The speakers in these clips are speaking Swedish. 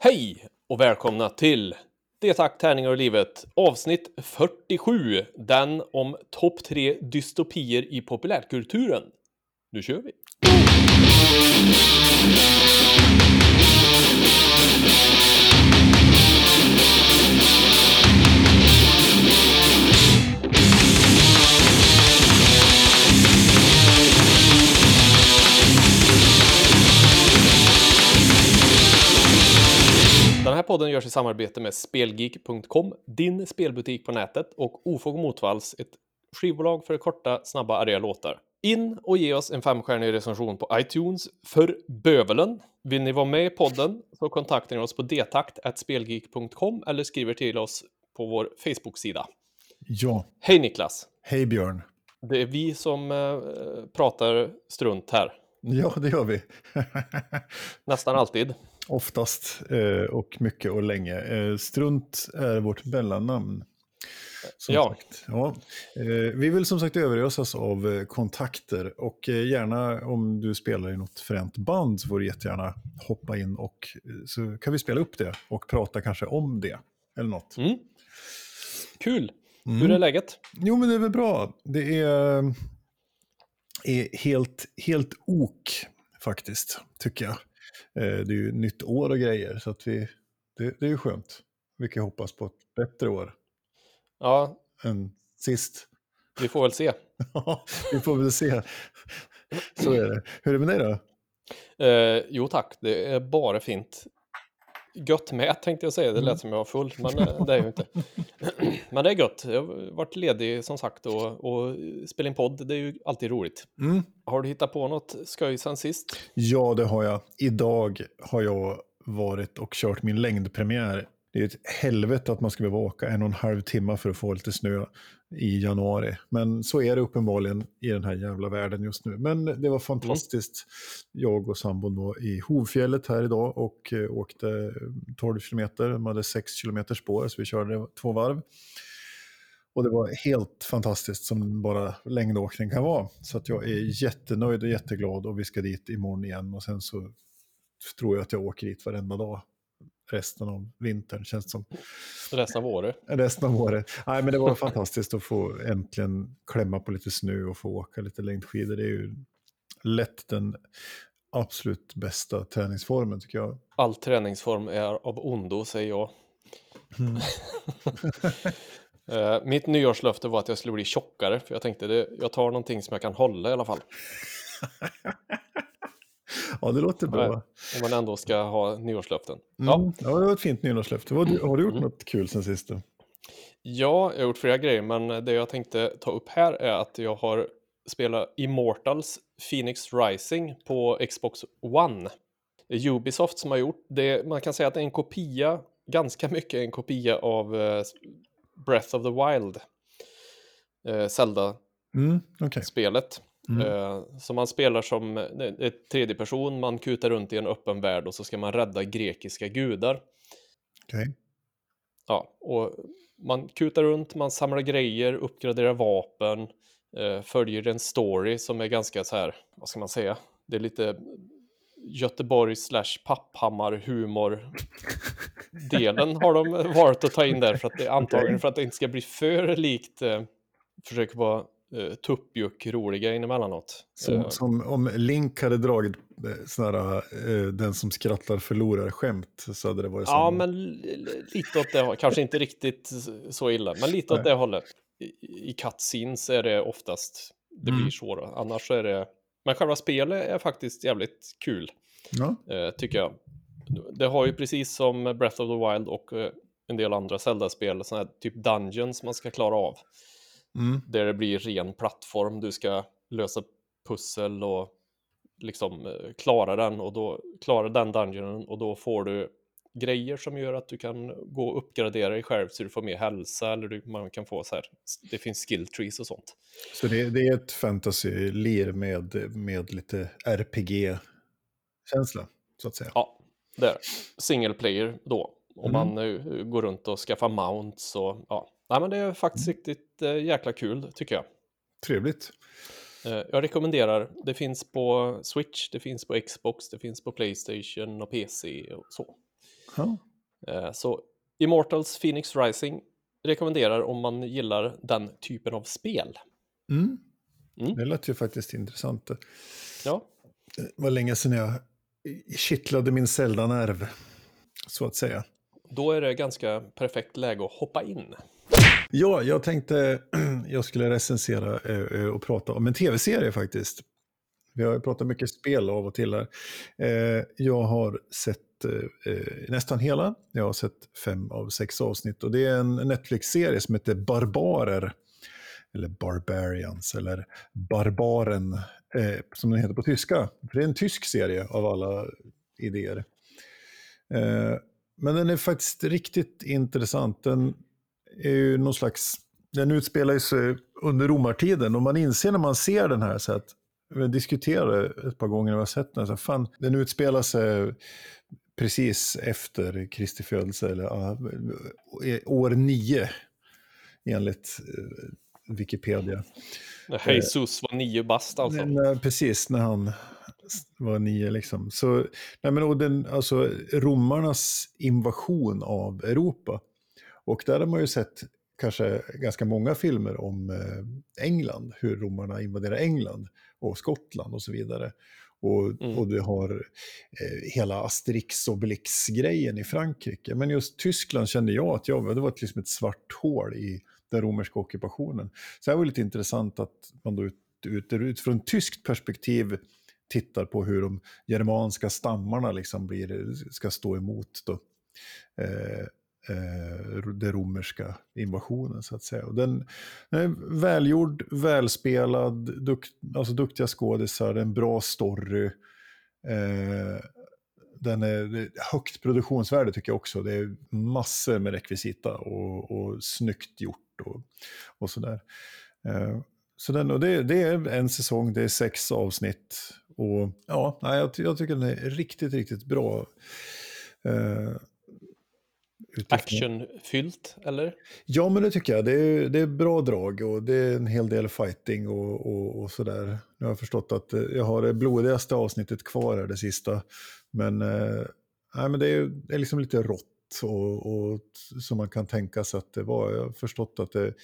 Hej och välkomna till Det tack, tärningar och livet avsnitt 47. Den om topp tre dystopier i populärkulturen. Nu kör vi! Podden görs i samarbete med Spelgeek.com, din spelbutik på nätet, och Ofog Motvalls, ett skivbolag för korta, snabba, arga låtar. In och ge oss en femstjärnig recension på iTunes för bövelen. Vill ni vara med i podden så kontaktar ni oss på detakt.spelgeek.com eller skriver till oss på vår Facebook-sida. Ja, Hej Niklas! hej Björn. Det är vi som eh, pratar strunt här, Ja, det gör vi. nästan alltid. Oftast eh, och mycket och länge. Eh, Strunt är vårt mellannamn. Som Ja. Sagt. Ja. Eh, vi vill som sagt överösas av kontakter och gärna om du spelar i något fränt band så får du jättegärna hoppa in och så kan vi spela upp det och prata kanske om det. Eller något. Mm. Kul! Mm. Hur är läget? Jo, men det är väl bra. Det är, är helt, helt ok faktiskt, tycker jag. Eh, Det är ju nytt år och grejer, så att vi, det, det är ju skönt. Vi kan hoppas på ett bättre år Ja, än sist. vi får väl se. Ja, vi får väl se. Så är det. Hur är det med dig då? Eh, jo tack, det är bara fint. Gött med tänkte jag säga, det lät som jag var full, men eh, det är jag ju inte. men det är gött, jag har varit ledig som sagt och, och spela in podd, det är ju alltid roligt. Mm. Har du hittat på något skoj sen sist? Ja, det har jag. Idag har jag varit och kört min längdpremiär. Det är ett helvete att man ska behöva åka en och en halv timme för att få lite snö i januari. Men så är det uppenbarligen i den här jävla världen just nu. Men det var fantastiskt. Jag och sambon var i Hovfjället här idag och eh, åkte 12 kilometer. De hade 6 kilometer spår så vi körde två varv. Och det var helt fantastiskt som bara längdåkning kan vara. Så att jag är jättenöjd och jätteglad och vi ska dit imorgon igen. Och sen så tror jag att jag åker dit varenda dag resten av vintern känns det som. Resten av året? Resten av året. Nej, men det var fantastiskt att få äntligen klämma på lite snö och få åka lite längdskidor. Det är ju lätt den absolut bästa träningsformen tycker jag. All träningsform är av ondo, säger jag. Eh, Mitt nyårslöfte var att jag skulle bli tjockare, för jag tänkte det, jag tar någonting som jag kan hålla i alla fall. Ja, det låter bra. Om man ändå ska ha nyårslöften. Ja, Mm. Ja, det var ett fint nyårslöfte. Vad- Har du gjort något kul sen sist? Ja, jag har gjort flera grejer, men det jag tänkte ta upp här är att jag har spelat Immortals Phoenix Rising på Xbox One. Det är Ubisoft som har gjort det. Man kan säga att det är en kopia, ganska mycket en kopia av eh, Breath of the Wild. Eh, Zelda-spelet. Mm, okej. Eh, som man spelar som ett tredje person, man kutar runt i en öppen värld och så ska man rädda grekiska gudar. Okej. Ja, och man kutar runt, man samlar grejer, uppgraderar vapen, eh, följer en story som är ganska så här, vad ska man säga, det är lite Göteborg slash Papphammar humor delen har de valt att ta in där för att det antagligen för att det inte ska bli för likt eh, försöker vara eh, tuppjuck roliga emellanåt. Som, Eh, som om Link hade dragit eh, här, eh, den som skrattar förlorar skämt så hade det varit Ja, samma. men li- li- lite åt det hållet. Kanske inte riktigt så illa, men lite åt Nej. det hållet. I, i cutscenes är det oftast det Mm. blir så. Då. Annars så är det... Men själva spelet är faktiskt jävligt kul, Ja. tycker jag. Det har ju precis som Breath of the Wild och en del andra Zelda-spel, sådana här typ dungeons man ska klara av. Mm. Där det blir ren plattform, du ska lösa pussel och liksom eh, klara den och då klara den dungeonen och då får du grejer som gör att du kan gå och uppgradera dig själv så du får mer hälsa eller du, man kan få så här, det finns skill trees och sånt. Så det, det är ett fantasy-lir med, med lite RPG-känsla, så att säga. Ja, det är single player då. Om Mm. man eh, går runt och skaffar mounts och ja. Nej men det är faktiskt riktigt eh, jäkla kul tycker jag. Trevligt. Eh, Jag rekommenderar, det finns på Switch, det finns på Xbox, det finns på Playstation och PC och så. Ja. Eh, så Immortals Phoenix Rising rekommenderar om man gillar den typen av spel. Mm. Mm. Det lät ju faktiskt intressant. Ja, Det var länge sedan jag kittlade min Zelda-nerv, så att säga. då är det ganska perfekt läge att hoppa in. Ja, jag tänkte jag skulle recensera eh, eh, och prata om en tv-serie faktiskt. Vi har ju pratat mycket spel av och till här. Eh, jag har sett nästan hela. Jag har sett fem av sex avsnitt och det är en Netflix-serie som heter Barbarer. Eller Barbarians, eller Barbaren, som den heter på tyska. För det är en tysk serie av alla idéer. Men den är faktiskt riktigt intressant. Den är ju någon slags, den utspelar sig under romartiden och man inser när man ser den här så att, vi diskuterade ett par gånger när vi har sett den, så här, fan, den utspelar sig precis efter Kristi födelse, eller ja, år nio enligt eh, Wikipedia. När Jesus var nio bast alltså. Nej, precis, när han var nio liksom. Så, nej men, och den, alltså, romarnas invasion av Europa. Och där har man ju sett kanske ganska många filmer om eh, England, hur romarna invaderar England och Skottland och så vidare. Och, Mm. och du har eh, hela Asterix och Obelix-grejen i Frankrike. Men just Tyskland kände jag att jag, det var ett, liksom ett svart hål i den romerska ockupationen. Så det var lite intressant att man då ut, ut, utifrån tyskt perspektiv tittar på hur de germanska stammarna liksom blir, ska stå emot då, eh, Eh, den romerska invasionen så att säga. Och den, den är välgjord, välspelad, dukt, alltså duktiga skådisar, en bra story. Eh, den är högt produktionsvärde tycker jag också. Det är massor med rekvisita och, och snyggt gjort och, och sådär. Eh, så den, och det, det är en säsong, det är sex avsnitt. Och ja, jag, jag tycker den är riktigt, riktigt bra. Eh, utifrån- Actionfyllt, eller? Ja, men det tycker jag. Det är, det är bra drag och det är en hel del fighting och, och, och sådär. Nu har jag förstått att eh, jag har det blodigaste avsnittet kvar här, det sista. Men, eh, nej, men det, är, det är liksom lite rått och, och som man kan tänka sig att det var. Jag har förstått att det,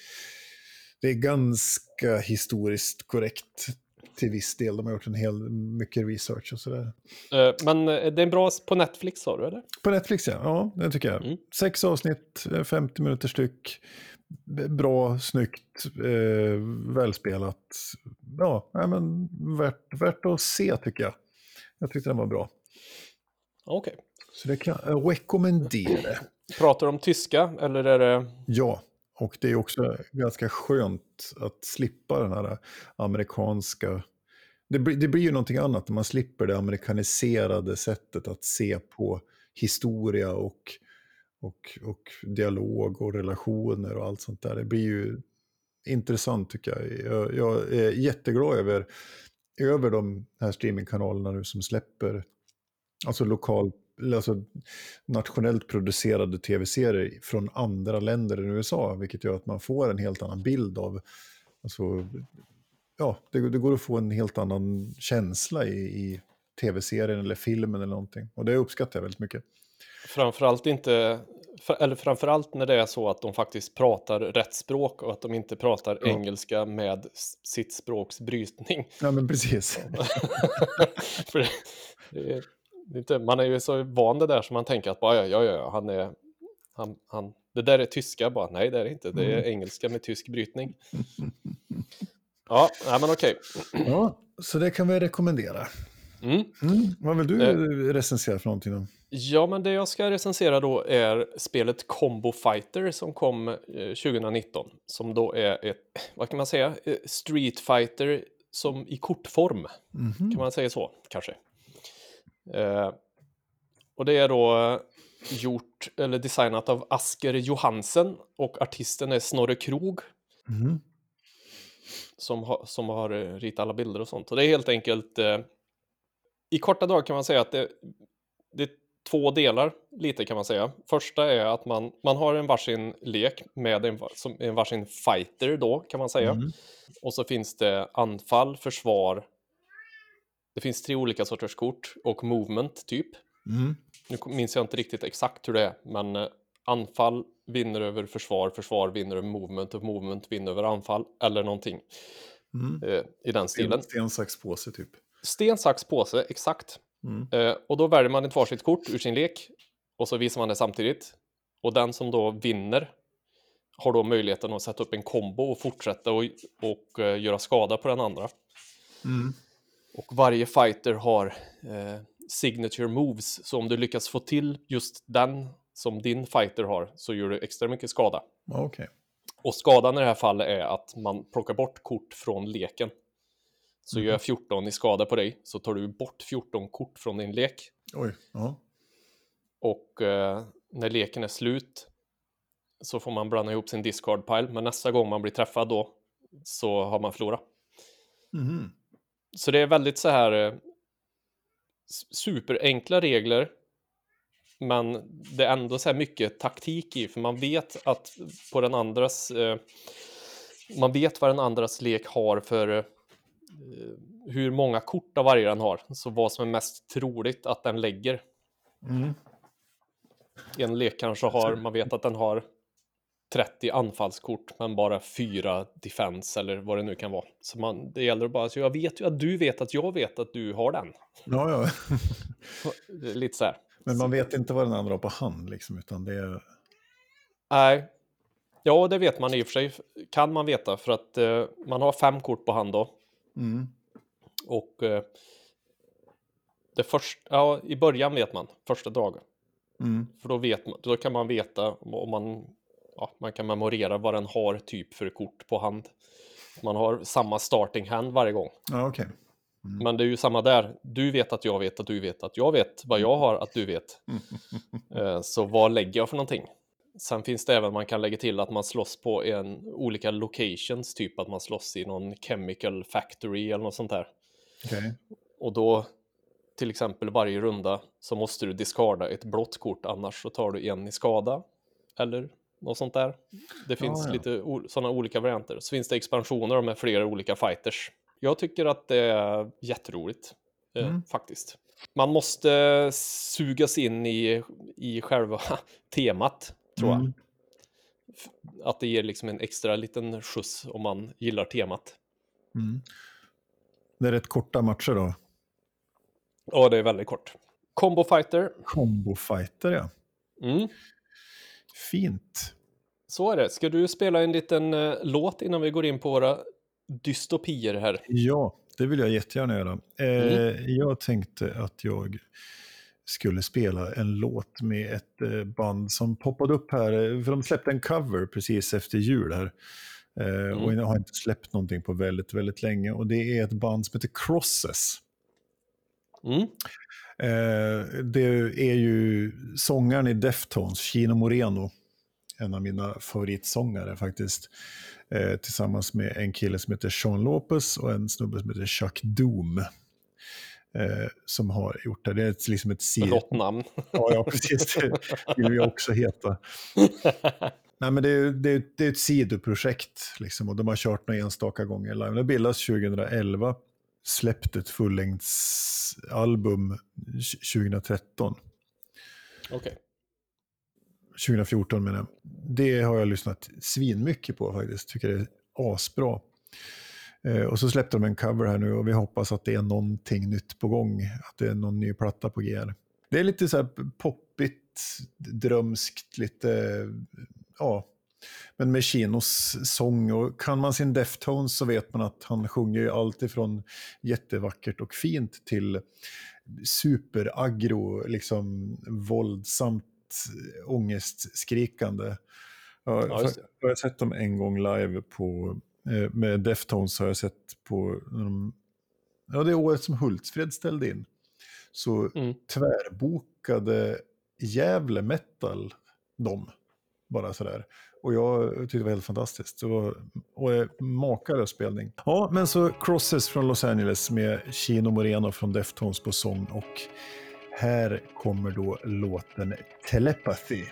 det är ganska historiskt korrekt till viss del. De har gjort en hel mycket research och sådär. Eh, Men eh, det är bra på Netflix sa du, eller? På Netflix, ja. Ja, det tycker jag. Mm. Sex avsnitt, eh, 50 minuter styck. Bra, snyggt, eh, välspelat. Ja, nej, men värt, värt att se tycker jag. Jag tyckte den var bra. Okej. Så det kan jag rekommendera. Pratar om tyska, eller är det... Ja, och det är också ganska skönt att slippa den här amerikanska... Det blir, det blir ju någonting annat när man slipper det amerikaniserade sättet att se på historia och, och, och dialog och relationer och allt sånt där. Det blir ju intressant tycker jag. Jag, jag är jätteglad över, över de här streamingkanalerna nu som släpper alltså lokal, alltså nationellt producerade tv-serier från andra länder än USA, vilket gör att man får en helt annan bild av, alltså, ja, det, det går att få en helt annan känsla i, i tv-serien eller filmen eller någonting. Och det uppskattar jag väldigt mycket. Framförallt inte, eller framförallt när det är så att de faktiskt pratar rätt språk och att de inte pratar Ja. engelska med sitt språks brytning. Ja, men precis. För det, inte, man är ju så van det där som man tänker att bara, ja, ja, ja, han är, han, han, det där är tyska bara, nej det är det inte, det är engelska med tysk brytning. Ja, nej, men okej. Ja, så det kan vi rekommendera. Mm. Mm. Vad vill du Eh. recensera för någonting då? Ja, men det jag ska recensera då är spelet Combo Fighter som kom eh, 2019. Som då är ett, vad kan man säga, Eh, Street Fighter som i kortform. Mhm. Kan man säga så, kanske? Eh, och det är då gjort, eller designat av Asker Johansen och artisten är Snorre Krog Mhm. som, har som har eh, ritat alla bilder och sånt. Och det är helt enkelt, eh, i korta drag kan man säga att det, det är två delar, lite kan man säga. Första är att man, man har en varsin lek med en, som en varsin fighter då, kan man säga. Mm. Och så finns det anfall, försvar. Det finns tre olika sorters kort och movement typ. Mm. nu minns jag inte riktigt exakt hur det är, men eh, anfall vinner över försvar, försvar vinner över movement och movement vinner över anfall eller någonting Mm. eh, i den stilen. Sten, sax, påse typ. Sten, sax, påse, exakt. Mm. Eh, och då väljer man ett varsitt kort ur sin lek och så visar man det samtidigt. Och den som då vinner har då möjligheten att sätta upp en kombo och fortsätta och, och eh, göra skada på den andra. Mm. Och varje fighter har eh, signature moves, så om du lyckas få till just den som din fighter har så gör du extra mycket skada. Okej. Och skadan i det här fallet är att man plockar bort kort från leken. Så Mhm. gör jag 14 i skada på dig så tar du bort 14 kort från din lek. Oj. Ja. Och eh, när leken är slut så får man blanda ihop sin discard pile. Men nästa gång man blir träffad då så har man förlorat. Mhm. Så det är väldigt så här eh, superenkla regler. Men det är ändå så här mycket taktik i, för man vet att på den andras... Eh, man vet vad den andras lek har för eh, hur många kort av varje den har. Så vad som är mest troligt att den lägger. Mm. En lek kanske har, man vet att den har 30 anfallskort men bara 4 defense eller vad det nu kan vara. Så man, det gäller att bara, så jag vet ju att du vet att jag vet att du har den. Ja, ja. Lite så här. Men man vet inte vad den andra har på hand, liksom, utan det är... Nej. Ja, det vet man i och för sig. Kan man veta för att eh, man har fem kort på hand då. Mm. Och eh, det första, ja, i början vet man första dagen. Mm. För då vet man, då kan man veta om man, ja, man kan memorera vad den har typ för kort på hand. Man har samma starting hand varje gång. Ja, okej. Men det är ju samma där. Du vet att jag vet att du vet att jag vet vad jag har att du vet. Eh, Så vad lägger jag för någonting? Sen finns det även man kan lägga till att man slåss på en, olika locations, typ att man slåss i någon chemical factory eller något sånt där. Okej. Och då, till exempel varje runda, så måste du discarda ett blått kort, annars så tar du en i skada. Eller något sånt där. Det finns ja. lite o- sådana olika varianter. Så finns det expansioner med flera olika fighters. Jag tycker att det är jätteroligt, eh, Mm. faktiskt. Man måste sugas in i, i själva temat, tror jag. Mm. Att det ger liksom en extra liten skjuts om man gillar temat. Mm. Det är rätt korta matcher då. Ja, det är väldigt kort. Combo Fighter. Combo fighter, ja. Mm. Fint. Så är det. Ska du spela en liten eh, låt innan vi går in på våra dystopier här? Ja, det vill jag jättegärna göra. Eh, Jag tänkte att jag skulle spela en låt med ett eh, band som poppade upp här. eh, För de släppte en cover precis efter jul här. Eh, Och jag har inte släppt någonting på väldigt, väldigt länge. Och det är ett band som heter Crosses. Mm. Eh, det är ju sångaren i Deftones, Chino Moreno, en av mina favoritsångare faktiskt, eh, tillsammans med en kille som heter Sean Lopez och en snubbe som heter Chuck Doom. Eh, som har gjort det. Det är ett, liksom ett Rått namn. Ja, ja, precis. Det vill jag också heta. Nej, men det, är, det, är, det är ett sidoprojekt liksom, och de har kört några enstaka gånger live. Det bildades 2011, släppte ett fullängdsalbum 2013. Okej. 2014 menar jag. Det har jag lyssnat svinmycket på faktiskt. Tycker det är asbra. Eh, och så släppte de en cover här nu och vi hoppas att det är någonting nytt på gång. Att det är någon ny platta på G. här. Det är lite så här poppigt, drömskt, lite, ja. Men med Chinos sång och kan man sin Deftones så vet man att han sjunger ju allt ifrån jättevackert och fint till superaggro, liksom våldsamt ångestskrikande. Ja, Ja, jag har sett dem en gång live på, eh, med Deftones har jag sett på, ja det året som Hultsfred ställde in. Så Mm. tvärbokade Gävle Metal dem. Bara sådär. Och jag tyckte det var helt fantastiskt. Det var, och makalös spelning. Ja, men så Crosses från Los Angeles med Chino Moreno från Deftones på sång. Och här kommer då låten Telepathy.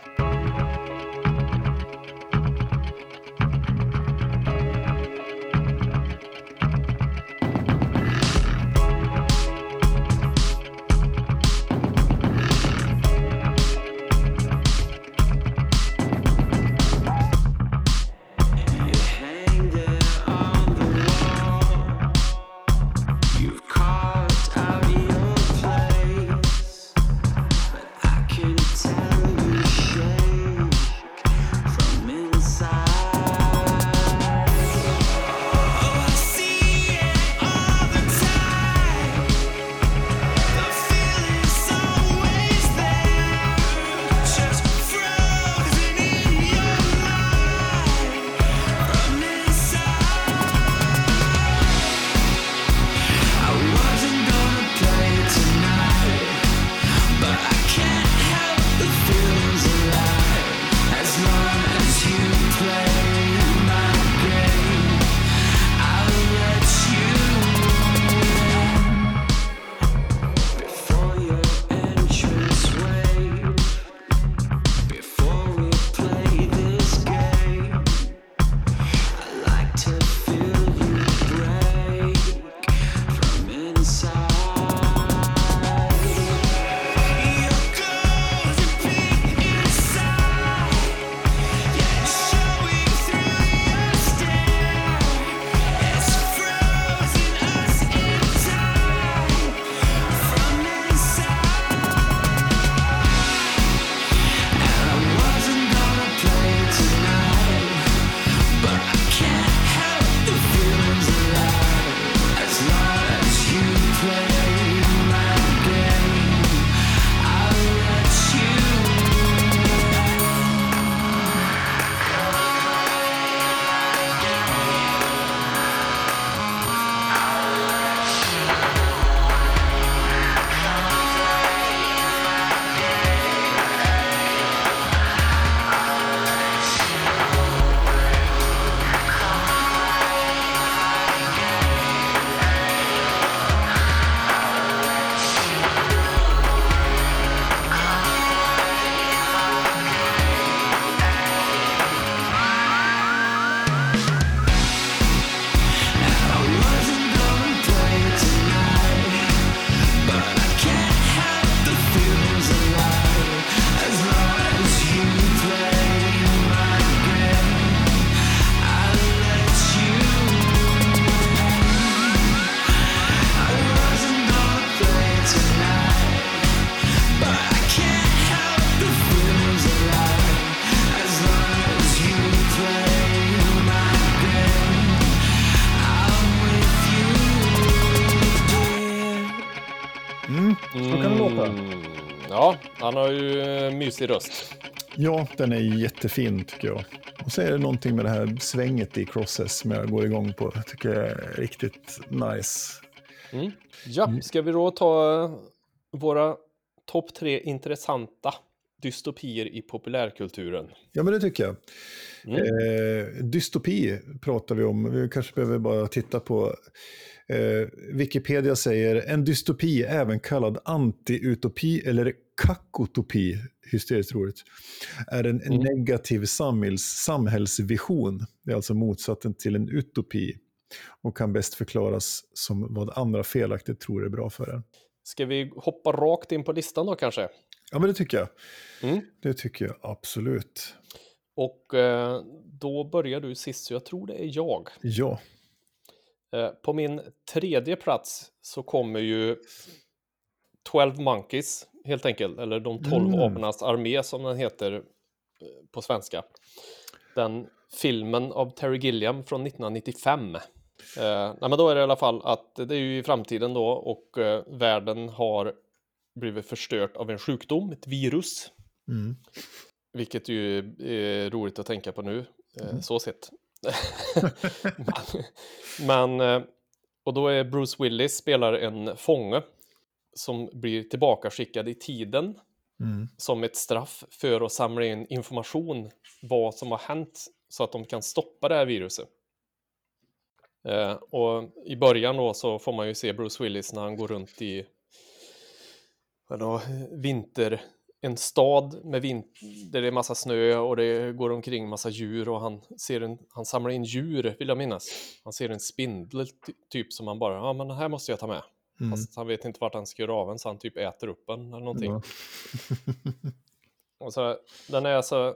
Han har ju eh, mysig röst. Ja, den är jättefin tycker jag. Och så är det någonting med det här svänget i Crosses som jag går igång på. Jag tycker det är riktigt nice. Mm. Ja, ska vi då ta eh, våra topp tre intressanta dystopier i populärkulturen? Ja, men det tycker jag. Mm. Eh, dystopi pratar vi om. Vi kanske behöver bara titta på eh, Wikipedia säger en dystopi, även kallad anti-utopi eller kakotopi, hysteriskt roligt, är en Mm. negativ samhälls, samhällsvision. Det är alltså motsatsen till en utopi och kan bäst förklaras som vad andra felaktigt tror är bra för en. Ska vi hoppa rakt in på listan då kanske? Ja, men det tycker jag. Mm. Det tycker jag absolut. Och eh, då börjar du sist, så jag tror det är jag. Ja. Eh, på min tredje plats så kommer ju 12 Monkeys, helt enkelt, eller de 12 Mm. apornas armé som den heter eh, på svenska. Den filmen av Terry Gilliam från 1995. Eh, nej, men då är det i alla fall att det är ju i framtiden då och eh, världen har blivit förstört av en sjukdom, ett virus. Mm. Vilket ju är roligt att tänka på nu, eh, så sett. men, men, eh, och då är Bruce Willis spelar en fånge som blir tillbakaskickad i tiden Mm. som ett straff för att samla in information vad som har hänt så att de kan stoppa det här viruset. Eh, och i början då så får man ju se Bruce Willis när han går runt i vadå, vinter, en stad med vin där det är massa snö och det går omkring massa djur och han ser en, han samlar in djur vill jag minnas. Han ser en spindel ty- typ som han bara, ja men den här måste jag ta med. Mm. Fast han vet inte vart han ska göra av den så han typ äter upp den eller någonting. Ja. Och så, den är så,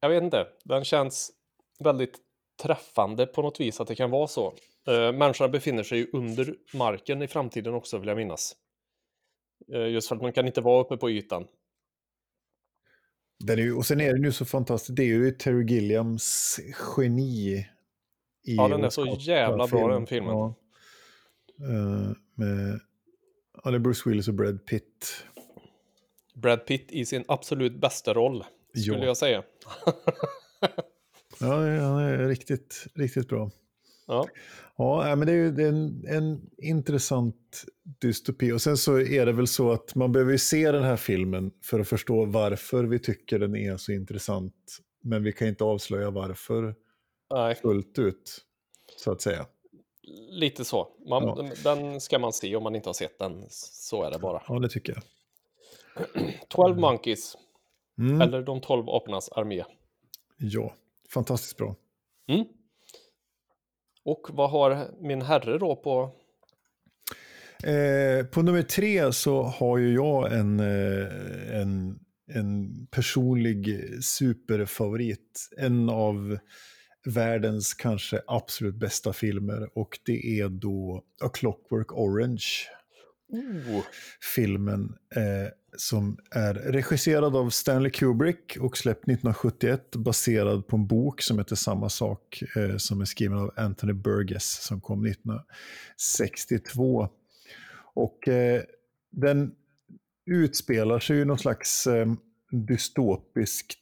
jag vet inte, den känns väldigt träffande på något vis att det kan vara så. Uh, människorna befinner sig ju under marken i framtiden också vill jag minnas. Eh, just för att man kan inte vara uppe på ytan. Den är ju, och sen är den ju så fantastisk. Det är ju Terry Gilliams geni. I Ja, den är så jävla bra, den filmen. Ja. Eh, med ja, Bruce Willis och Brad Pitt. Brad Pitt i sin absolut bästa roll, skulle Ja. jag säga. Ja, han är riktigt, riktigt bra. Ja. Ja, men det är ju det är en, en intressant dystopi. Och sen så är det väl så att man behöver ju se den här filmen för att förstå varför vi tycker den är så intressant. Men vi kan inte avslöja varför Nej, fullt ut, så att säga. Lite så. Man, Ja. Den ska man se om man inte har sett den. Så är det bara. Ja, det tycker jag. 12 Monkeys, Mm. eller De 12 apornas armé. Ja, fantastiskt bra. Mm. Och vad har min herre då på... Eh, på nummer tre så har ju jag en, eh, en, en personlig superfavorit. En av världens kanske absolut bästa filmer och det är då A Clockwork Orange. Oh, Filmen eh, som är regisserad av Stanley Kubrick och släppt 1971 baserad på en bok som heter samma sak eh, som är skriven av Anthony Burgess som kom 1962. Och eh, den utspelar sig i någon slags eh, dystopiskt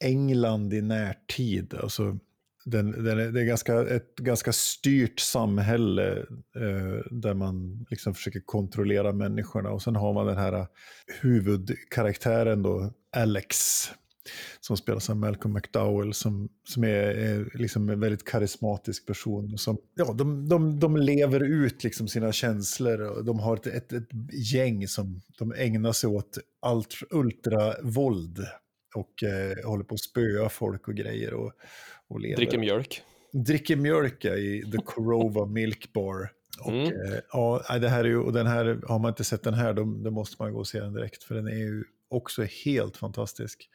England i närtid. Alltså, den, den är, det är ganska, ett ganska styrt samhälle eh, där man liksom försöker kontrollera människorna. Och sen har man den här eh, huvudkaraktären då, Alex, som spelas av Malcolm McDowell, som, som är, är liksom en väldigt karismatisk person. Som, ja, de, de, de lever ut liksom sina känslor och de har ett, ett, ett gäng som de ägnar sig åt allt ultravåld och eh, håller på att spöa folk och grejer. Och, och lever. dricker mjölk. dricker mjölk i The Corova Milk Bar. Och, Mm. eh, ja, det här är ju, och den här, har man inte sett den här då, då måste man gå och se den direkt. För den är ju också helt fantastisk.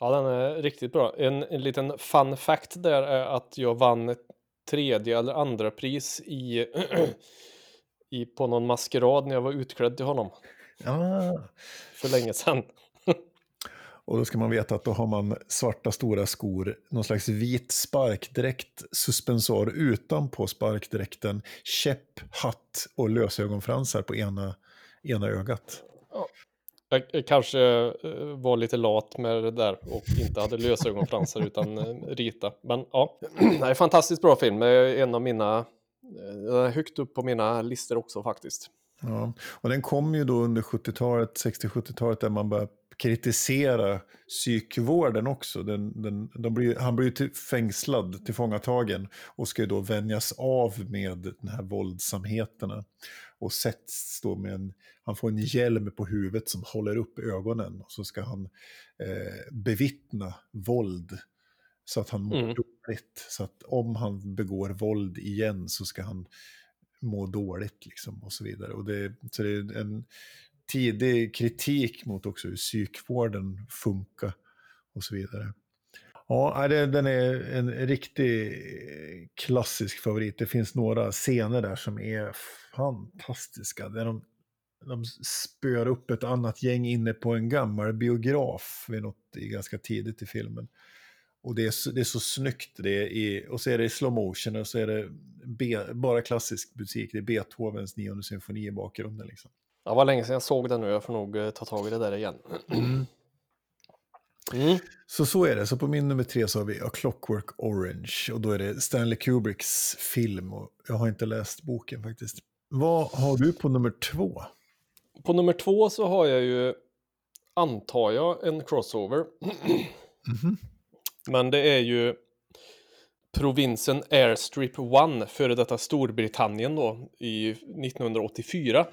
Ja, den är riktigt bra. En, en liten fun fact där är att jag vann tredje eller andra pris i, i på någon maskerad när jag var utklädd till honom Ah. för länge sedan. Och då ska man veta att då har man svarta stora skor, någon slags vit sparkdräkt, suspensor utanpå sparkdräkten, käpp, hatt och lösögonfransar på ena, ena ögat. Jag kanske eh, var lite lat med det där och inte hade lösögonfransar utan eh, rita. Men ja, det är fantastiskt bra film. Det är en av mina, eh, högt upp på mina listor också faktiskt. Ja, och den kom ju då under 70-talet, 60-70-talet där man började kritisera psykvården också. Den, den, de blir, han blir ju till, fängslad, tillfångatagen och ska då vänjas av med den här våldsamheterna. Och sätts då med en, han får en hjälm på huvudet som håller upp ögonen och så ska han eh, bevittna våld så att han mår mm. dåligt. Så att om han begår våld igen så ska han må dåligt liksom och så vidare. Och det, så det är en tidig kritik mot också hur psykvården funkar och så vidare. Ja, den är en riktig klassisk favorit. Det finns några scener där som är fantastiska. Där de, de spöar upp ett annat gäng inne på en gammal biograf vid något ganska tidigt i filmen. Och det är, det är så snyggt. Det är i, och så är det i slow motion och så är det be, bara klassisk musik. Det är Beethovens nionde symfoni i bakgrunden. Liksom. Ja, var länge sedan jag såg den nu. Jag får nog eh, ta tag i det där igen. Mm. Mm. Så så är det. Så på min nummer tre så har vi A Clockwork Orange. Och då är det Stanley Kubricks film. Och jag har inte läst boken faktiskt. Vad har du på nummer två? På nummer två så har jag ju, antar jag, en crossover. Mm -hmm. Men det är ju provinsen Airstrip One, före detta Storbritannien då, i 1984.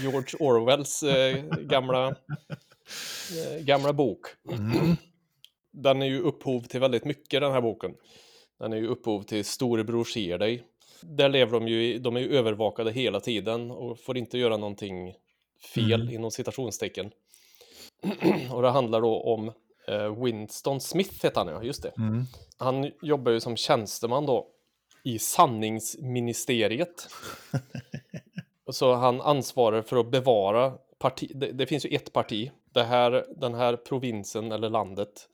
George Orwells eh, gamla, eh, gamla bok. Mm. Den är ju upphov till väldigt mycket den här boken. Den är ju upphov till Storebror ser dig. Där lever de ju, de är ju övervakade hela tiden och får inte göra någonting fel mm. inom citationstecken. och det handlar då om eh, Winston Smith heter han ja, just det. Mm. Han jobbar ju som tjänsteman då i sanningsministeriet. Så han ansvarar för att bevara parti. Det, det, finns ju ett parti. Det här, den här provinsen eller landet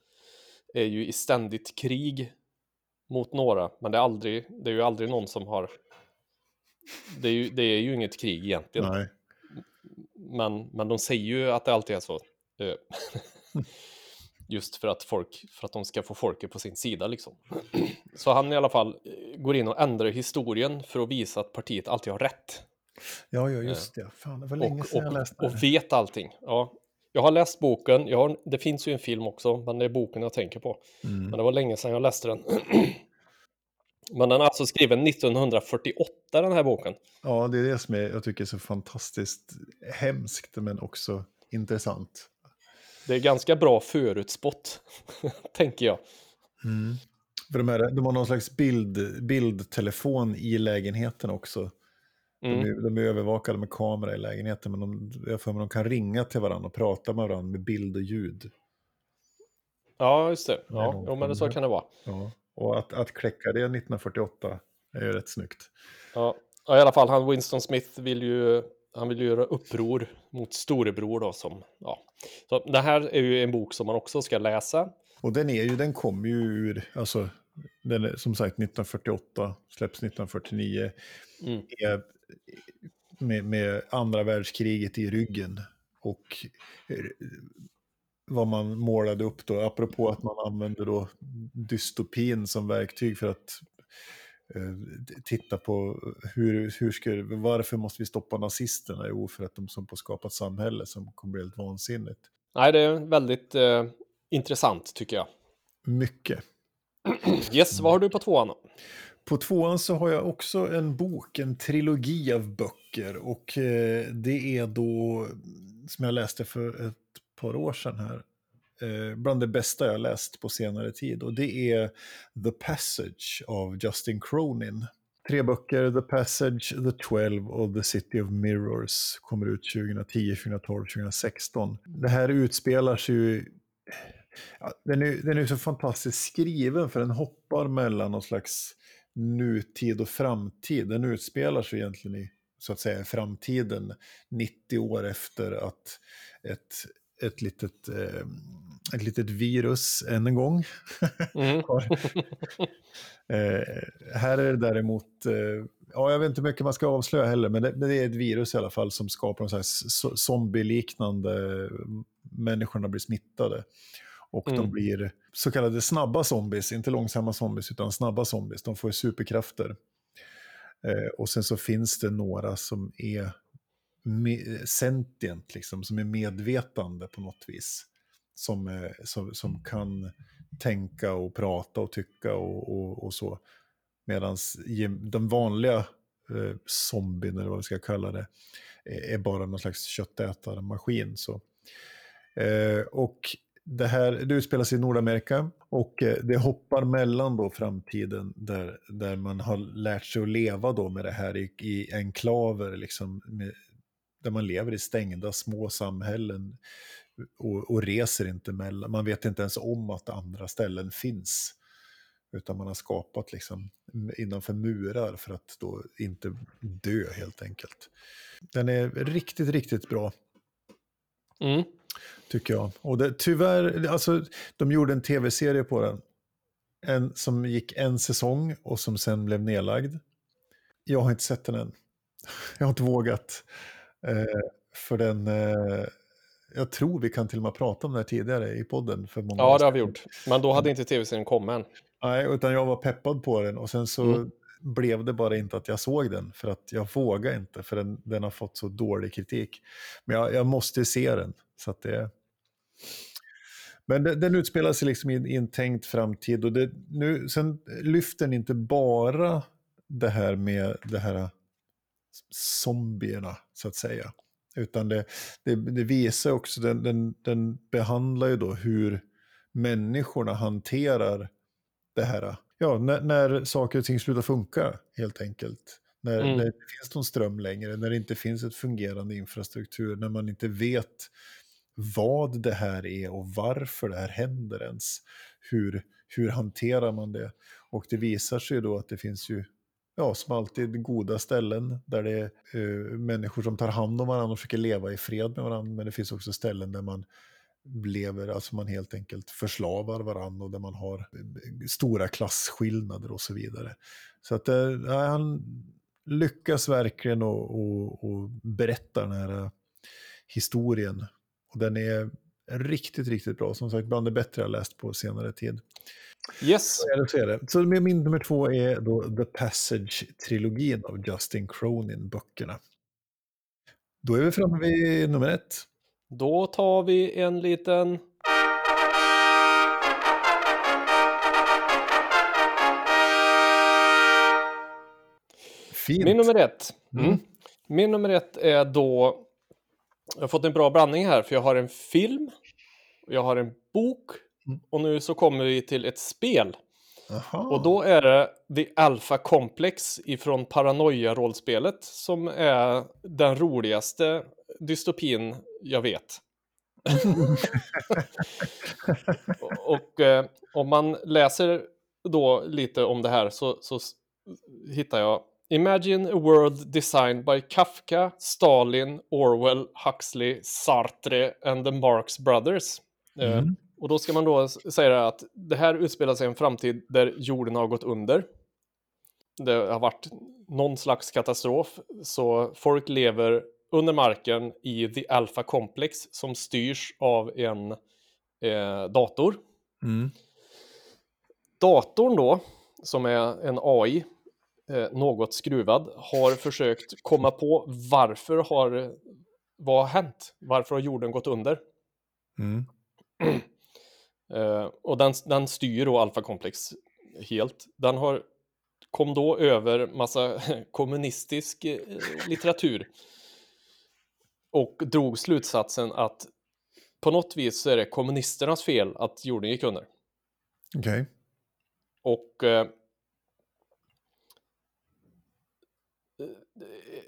är ju i ständigt krig mot några, men det är, aldrig, det är ju aldrig någon som har... Det är ju, det är ju inget krig egentligen. Nej. Men, men de säger ju att det alltid är så. Eh, just för att, folk, för att de ska få folket på sin sida liksom. Så han i alla fall eh, går in och ändrar historien för att visa att partiet alltid har rätt. Ja, ja just det. Fan, det var länge sedan och, jag läste Och vet allting. Ja. Jag har läst boken, jag har, det finns ju en film också, men det är boken jag tänker på. Mm. Men det var länge sedan jag läste den. men den är alltså skriven 1948, den här boken. Ja, det är det som är, jag tycker är så fantastiskt hemskt, men också intressant. Det är ganska bra förutspått, tänker jag. Mm. För de, här, de har någon slags bild, bildtelefon i lägenheten också. Mm. De, är, de är övervakade med kamera i lägenheten, men de, jag för mig, de kan ringa till varandra och prata med varandra med bild och ljud. Ja, just det. Ja, jo, men så kan det vara. Ja. Och att, att kläcka det 1948 är ju rätt snyggt. Ja, i alla fall, han Winston Smith vill ju, han vill ju göra uppror mot storebror då som, ja. Så det här är ju en bok som man också ska läsa. Och den är ju, den kommer ju ur, alltså, den är, som sagt 1948, släpps 1949. Mm. Är med, med andra världskriget i ryggen. Och eh, vad man målade upp då, apropå att man använde då dystopin som verktyg för att eh, titta på hur, hur ska, varför måste vi stoppa nazisterna? Jo, för att de som på skapat samhälle som kommer bli helt vansinnigt. Nej, det är väldigt eh, intressant tycker jag. Mycket. Yes, vad har du på tvåan? På tvåan så har jag också en bok, en trilogi av böcker. Och eh, det är då, som jag läste för ett par år sedan här, eh, bland det bästa jag läst på senare tid. Och det är The Passage av Justin Cronin. Tre böcker, The Passage, The Twelve och The City of Mirrors kommer ut 2010, 2012, 2016. Det här utspelar sig ju Ja, den, är, den är så fantastiskt skriven för den hoppar mellan någon slags nutid och framtid. Den utspelar sig egentligen i så att säga framtiden 90 år efter att ett, ett litet eh, ett litet virus än en gång. Mm. eh, här är det däremot, eh, ja, jag vet inte hur mycket man ska avslöja heller, men det, det är ett virus i alla fall som skapar en zombie-liknande, människorna blir smittade. Och mm. de blir så kallade snabba zombies, inte långsamma zombies, utan snabba zombies. De får superkrafter. Eh, och sen så finns det några som är sentient, liksom, som är medvetande på något vis. Som, eh, som, som kan tänka och prata och tycka och, och, och så. Medan de vanliga eh, zombien, eller vad vi ska kalla det, är bara någon slags köttätarmaskin. Så. Eh, och det här det utspelar sig i Nordamerika och eh, det hoppar mellan då framtiden där, där man har lärt sig att leva då med det här i, i enklaver, liksom, med, där man lever i stängda små samhällen och, och, reser inte mellan. Man vet inte ens om att andra ställen finns. Utan man har skapat liksom innanför murar för att då inte dö helt enkelt. Den är riktigt, riktigt bra. Mm. Tycker jag. Och det, tyvärr, alltså de gjorde en tv-serie på den. En som gick en säsong och som sen blev nedlagd. Jag har inte sett den än. Jag har inte vågat. Eh, för den, eh, jag tror vi kan till och med prata om det här tidigare i podden. För många ja, det har vi gjort. Men då hade inte tv-serien kommit än. Nej, utan jag var peppad på den och sen så mm blev det bara inte att jag såg den. För att jag vågar inte, för den, den har fått så dålig kritik. Men jag, jag måste se den. Så att det, men den, den utspelar sig liksom i, i, en tänkt framtid. Och det, nu, sen lyfter den inte bara det här med det här zombierna, så att säga. Utan det, det, det visar också, den, den, den behandlar ju då hur människorna hanterar det här. Ja, när, när saker och ting slutar funka, helt enkelt. När, mm. när det inte finns någon ström längre, när det inte finns ett fungerande infrastruktur, när man inte vet vad det här är och varför det här händer ens. Hur, hur hanterar man det? Och det visar sig då att det finns ju, ja, som alltid, goda ställen där det är uh, människor som tar hand om varandra och försöker leva i fred med varandra. Men det finns också ställen där man lever, alltså man helt enkelt förslavar varandra och där man har eh, stora klasskillnader och så vidare. Så att uh, han lyckas verkligen att berätta den här historien och den är riktigt, riktigt bra. Som sagt, bland det bättre jag läst på senare tid. Yes. Så är det, så är det. Så min nummer två är då The Passage-trilogin av Justin Cronin-böckerna. Då är vi framme vid nummer ett. Då tar vi en liten... Fint. Min nummer ett. Mm. Mm. Min nummer ett är då jag har fått en bra blandning här, för jag har en film, jag har en bok mm. och nu så kommer vi till ett spel. Aha. Och då är det The Alpha Complex ifrån Paranoia-rollspelet som är den roligaste dystopin jag vet. och, eh, om man läser då lite om det här så, så hittar jag Imagine a world designed by Kafka, Stalin, Orwell, Huxley, Sartre and the Marx Brothers. Eh, mm. Uh, och då ska man då säga att det här utspelar sig i en framtid där jorden har gått under. Det har varit någon slags katastrof, så folk lever under marken i The Alpha Complex som styrs av en eh, dator. Mm. Datorn då, som är en AI, eh, något skruvad, har försökt komma på varför har, vad har hänt? Varför har jorden gått under? Mm. eh, och den, den styr då Alpha Complex helt. Den har, kom då över massa kommunistisk eh, litteratur och drog slutsatsen att på något vis så är det kommunisternas fel att jorden gick under. Okej. Okay. Och eh,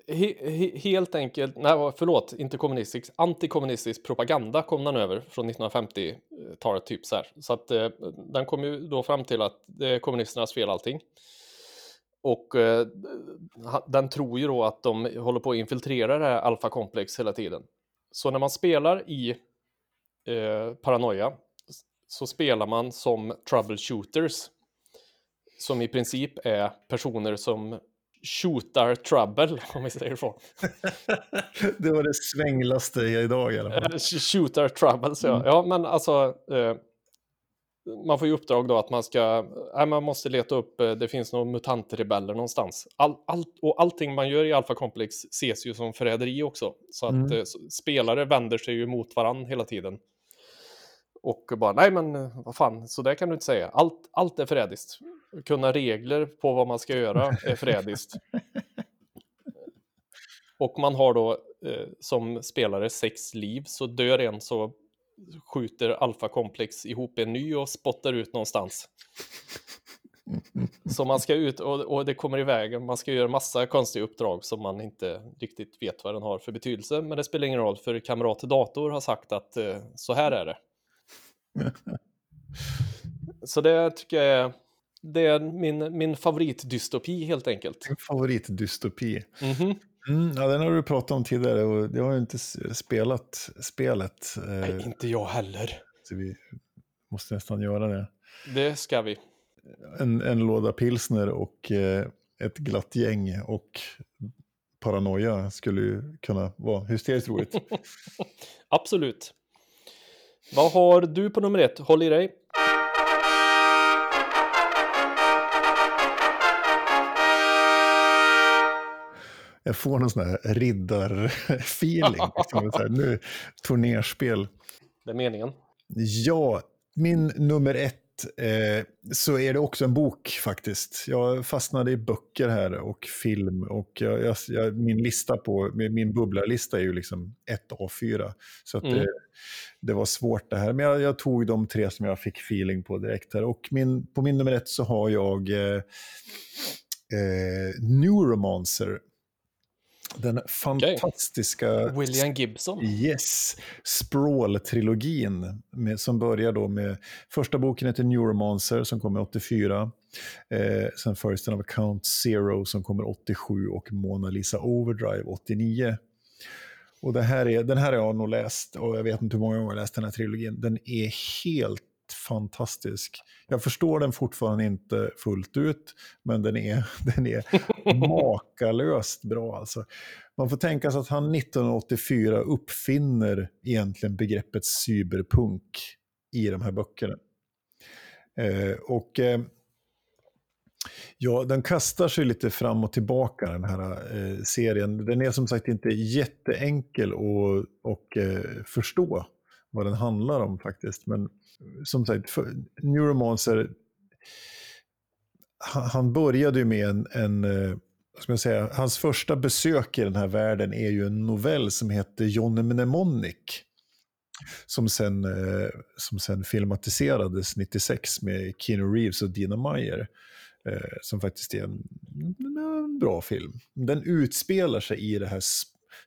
he, he, helt enkelt, nej förlåt, inte kommunistisk, antikommunistisk propaganda kom den över från 1950-talet typ så här. Så att eh, den kom ju då fram till att det är kommunisternas fel allting. Och eh, den tror ju då att de håller på att infiltrera det här alfakomplex hela tiden. Så när man spelar i eh, Paranoia så spelar man som troubleshooters. Som i princip är personer som shootar trouble, om vi säger så. det var det svänglaste idag i alla fall. Eh, shootar trouble, så mm. ja. men alltså, eh, man får ju uppdrag då att man ska, nej, man måste leta upp, eh, det finns några mutantrebeller någonstans. All, all, och allting man gör i Alpha Complex ses ju som förräderi också. Så att mm. eh, spelare vänder sig ju mot varandra hela tiden. Och bara, nej men eh, vad fan, så där kan du inte säga. Allt, allt är förrädiskt. Kunna regler på vad man ska göra är förrädiskt. och man har då eh, som spelare sex liv, så dör en så skjuter alfakomplex ihop en ny och spottar ut någonstans. Så man ska ut och, och, det kommer iväg. Man ska göra massa konstiga uppdrag som man inte riktigt vet vad den har för betydelse. Men det spelar ingen roll för kamrat dator har sagt att eh, så här är det. Så det tycker jag är, det är min, min favoritdystopi helt enkelt. Favoritdystopi. Mm -hmm. Mm, ja, den har du pratat om tidigare och jag har inte spelat spelet. Eh, Nej, inte jag heller. Så vi måste nästan göra det. Det ska vi. En, en låda pilsner och eh, ett glatt gäng och paranoia skulle ju kunna vara hysteriskt roligt. Absolut. Vad har du på nummer ett? Håll i dig. Jag får någon sån här riddarfeeling. liksom, nu, turnerspel. Det är meningen. Ja, min nummer ett eh, så är det också en bok faktiskt. Jag fastnade i böcker här och film och jag, jag, jag, min lista på, min bubblarlista är ju liksom ett A4. Så mm. det, det, var svårt det här. Men jag, jag, tog de tre som jag fick feeling på direkt här. Och min, på min nummer ett så har jag eh, eh, Neuromancer den fantastiska... Okay. William Gibson. Yes. Sprawl-trilogin som börjar då med... Första boken heter Neuromancer som kommer 84. Eh, sen följs den av Count Zero som kommer 87 och Mona Lisa Overdrive 89. Och det här är, den här har jag nog läst och jag vet inte hur många gånger jag har läst den här trilogin. Den är helt fantastisk. Jag förstår den fortfarande inte fullt ut, men den är, den är makalöst bra. Alltså. Man får tänka sig att han 1984 uppfinner egentligen begreppet cyberpunk i de här böckerna. Eh, och eh, Ja, den kastar sig lite fram och tillbaka den här eh, serien. Den är som sagt inte jätteenkel att och, eh, förstå vad den handlar om faktiskt. Men som sagt, Neuromancer, han började ju med en, en eh, ska man säga, hans första besök i den här världen är ju en novell som heter Johnny Mnemonic. Som sen, eh, som sen filmatiserades 96 med Keanu Reeves och Dina Meyer. Eh, som faktiskt är en, en bra film. Den utspelar sig i det här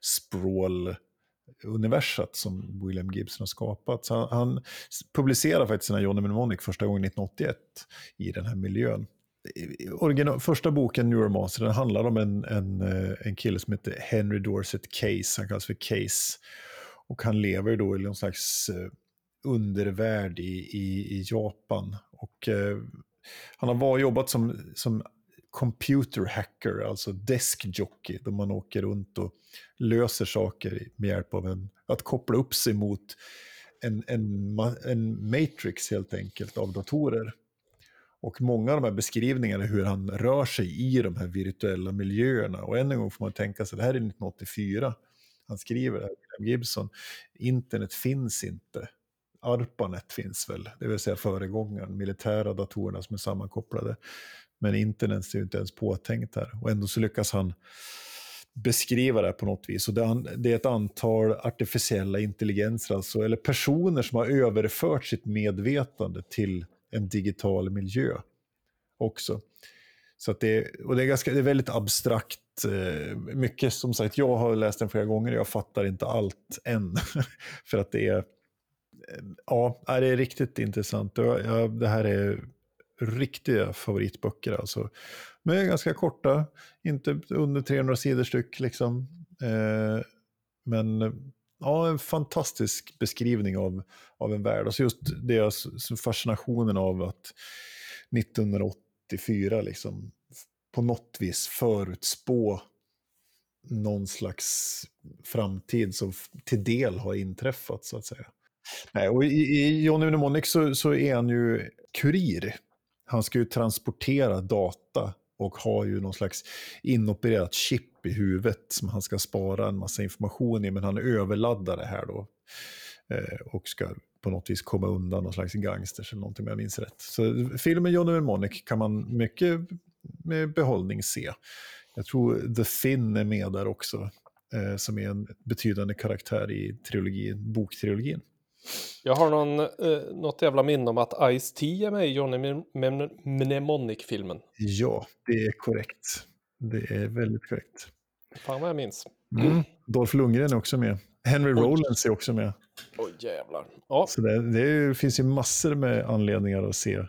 sprawl universat som William Gibson har skapat. Så han, han publicerade faktiskt sina Johnny Mnemonic första gången 1981 i den här miljön. Original, första boken, Neuromancer, den handlar om en, en, eh, en kille som heter Henry Dorset Case, han kallas för Case. Och han lever då i någon slags eh, undervärld i, i, i Japan. Och eh, han har var, jobbat som, som computer hacker, alltså deskjockey, då man åker runt och löser saker med hjälp av en, att koppla upp sig mot en, en, en matrix helt enkelt av datorer. Och många av de här beskrivningarna hur han rör sig i de här virtuella miljöerna. Och än en gång får man tänka sig, det här är 1984. Han skriver det här, William Gibson. Internet finns inte. ARPANET finns väl, det vill säga föregångaren, militära datorerna som är sammankopplade. Men internet är ju inte ens påtänkt här. Och ändå så lyckas han beskriva det på något vis. Och det är ett antal artificiella intelligenser, alltså, eller personer som har överfört sitt medvetande till en digital miljö också. Så att det, och det, är ganska, det är väldigt abstrakt. Eh, mycket som sagt, jag har läst den flera gånger och jag fattar inte allt än. För att det är, eh, ja, det är riktigt intressant. Det här är riktiga favoritböcker alltså. De är ganska korta, inte under 300 sidor styck liksom. Eh, men ja, en fantastisk beskrivning av, av en värld. Alltså just deras fascinationen av att 1984 liksom på något vis förutspå någon slags framtid som till del har inträffat så att säga. Nej, och i, i Johnny Mnemonic så, så är han ju kurir. Han ska ju transportera data och har ju någon slags inopererat chip i huvudet som han ska spara en massa information i, men han överladdar det här då. Eh, och ska på något vis komma undan någon slags gangsters eller någonting om jag minns rätt. Så filmen Johnny Mnemonic kan man mycket med behållning se. Jag tror The Finn är med där också, eh, som är en betydande karaktär i trilogin, boktrilogin. Jag har någon, eh, något jävla minne om att Ice-T är med i Johnny Mnemonic-filmen. Ja, det är korrekt. Det är väldigt korrekt. Fan vad jag minns. Mm. Dolph Lundgren är också med. Henry Oj. Rollins är också med. Oj jävlar. Ja. Så det, det finns ju massor med anledningar att se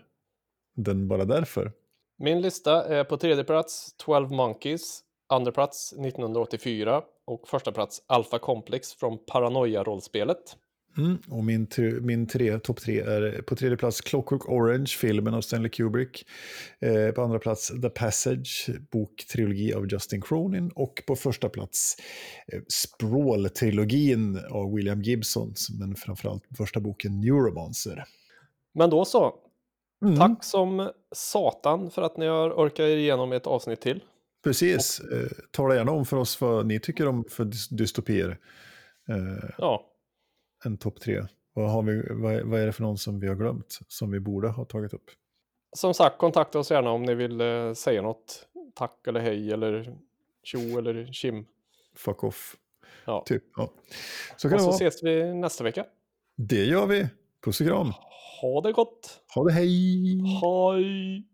den bara därför. Min lista är på tredje plats 12 Monkeys, andra plats 1984 och första plats Alpha Complex från Paranoia-rollspelet. Mm, och min, min tre, topp tre är på tredje plats Clockwork Orange, filmen av Stanley Kubrick. Eh, på andra plats The Passage, boktrilogi av Justin Cronin. Och på första plats eh, Sprawl-trilogin av William Gibson, men framförallt första boken Neuromancer. Men då så. Mm. Tack som satan för att ni har orkat er igenom ett avsnitt till. Precis. Och... Eh, tala gärna om för oss vad ni tycker om för dystopier. Eh, ja en topp tre? Vad, har vi, vad, vad, är det för någon som vi har glömt, som vi borde ha tagit upp? Som sagt, kontakta oss gärna om ni vill eh, säga något. Tack eller hej eller tjo eller kim. Fuck off. Ja. Typ, ja. Så kan och så ses vi nästa vecka. Det gör vi. Puss och kram. Ha det gott. Ha det hej. Hej.